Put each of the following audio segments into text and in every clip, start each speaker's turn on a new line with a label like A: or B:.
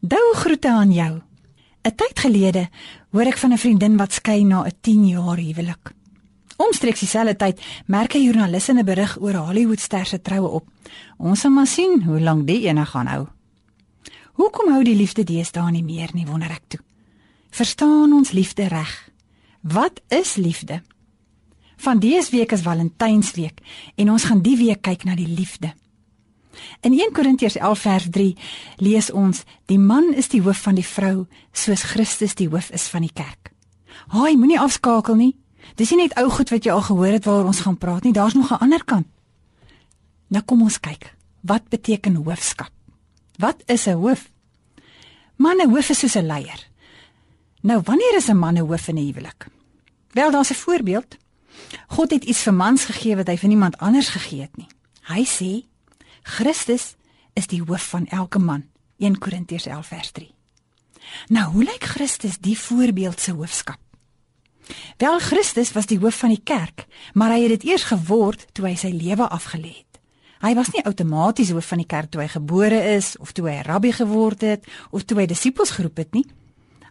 A: Dou groete aan jou. 'n Tyd gelede hoor ek van 'n vriendin wat skei na 'n 10 jaar huwelik. Omstreeks dieselfde tyd merk 'n joernalis 'n berig oor Hollywoodster se troue op. Ons sal maar sien hoe lank die ene gaan hou. Hoekom hou die liefde deesdae nie meer nie, wonder ek toe. Verstaan ons liefde reg? Wat is liefde? Van dese week is Valentynsweek en ons gaan die week kyk na die liefde. In 1 Korintiërs 11 vers 3 lees ons: "Die man is die hoof van die vrou, soos Christus die hoof is van die kerk." Haai, moenie afskakel nie. Dis nie net ou goed wat jy al gehoor het waaroor ons gaan praat nie, daar's nog 'n ander kant. Nou kom ons kyk. Wat beteken hoofskap? Wat is 'n hoof? Man 'n hoof is soos 'n leier. Nou, wanneer is 'n man 'n hoof in 'n huwelik? Wel, daar's 'n voorbeeld. God het iets vir mans gegee wat hy vir niemand anders gegee het nie. Hy sê Christus is die hoof van elke man. 1 Korintiërs 11 vers 3. Nou, hoe lyk Christus die voorbeeld se hoofskap? Wel Christus was die hoof van die kerk, maar hy het dit eers geword toe hy sy lewe afgelê het. Hy was nie outomaties hoof van die kerk toe hy gebore is of toe hy rabbi geword het of toe hy disippels geroep het nie.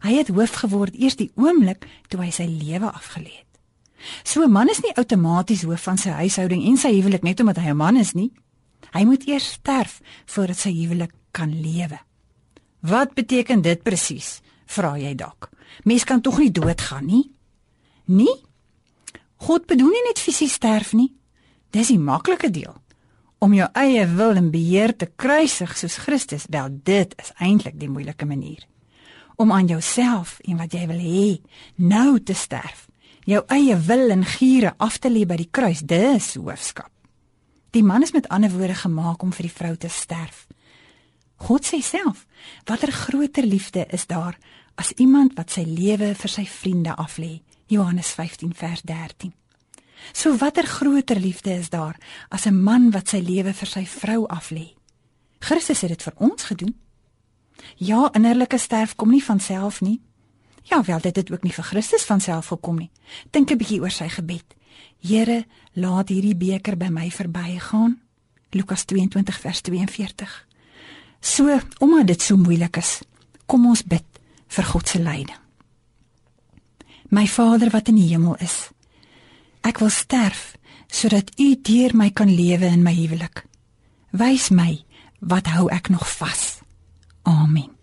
A: Hy het hoof geword eers die oomblik toe hy sy lewe afgelê het. So 'n man is nie outomaties hoof van sy huishouding en sy huwelik net omdat hy 'n man is nie. Hy moet eers sterf voordat sy huwelik kan lewe. Wat beteken dit presies? Vra jy dalk. Mens kan tog nie doodgaan nie? Nie? God bedoel nie net fisies sterf nie. Dis die maklike deel. Om jou eie wil en beheer te kruisig soos Christus, wel dit is eintlik die moeilike manier. Om aan jouself en wat jy wil hê, nou te sterf. Jou eie wil en giere af te lê by die kruis, dis hoofskap. Die man is met ander woorde gemaak om vir die vrou te sterf. God sê self, watter groter liefde is daar as iemand wat sy lewe vir sy vriende aflê? Johannes 15 vers 13. So watter groter liefde is daar as 'n man wat sy lewe vir sy vrou aflê? Christus het dit vir ons gedoen. Ja, innerlike sterf kom nie van self nie. Ja, wel dit het ook nie vir Christus van self gekom nie. Dink 'n bietjie oor sy gebed. Here, laat hierdie beker by my verbygaan. Lukas 22 vers 42. So, omdat dit so moeilik is, kom ons bid vir God se leiding. My Vader wat in die hemel is, ek wil sterf sodat U deur my kan lewe in my huwelik. Wys my wat hou ek nog vas. Amen.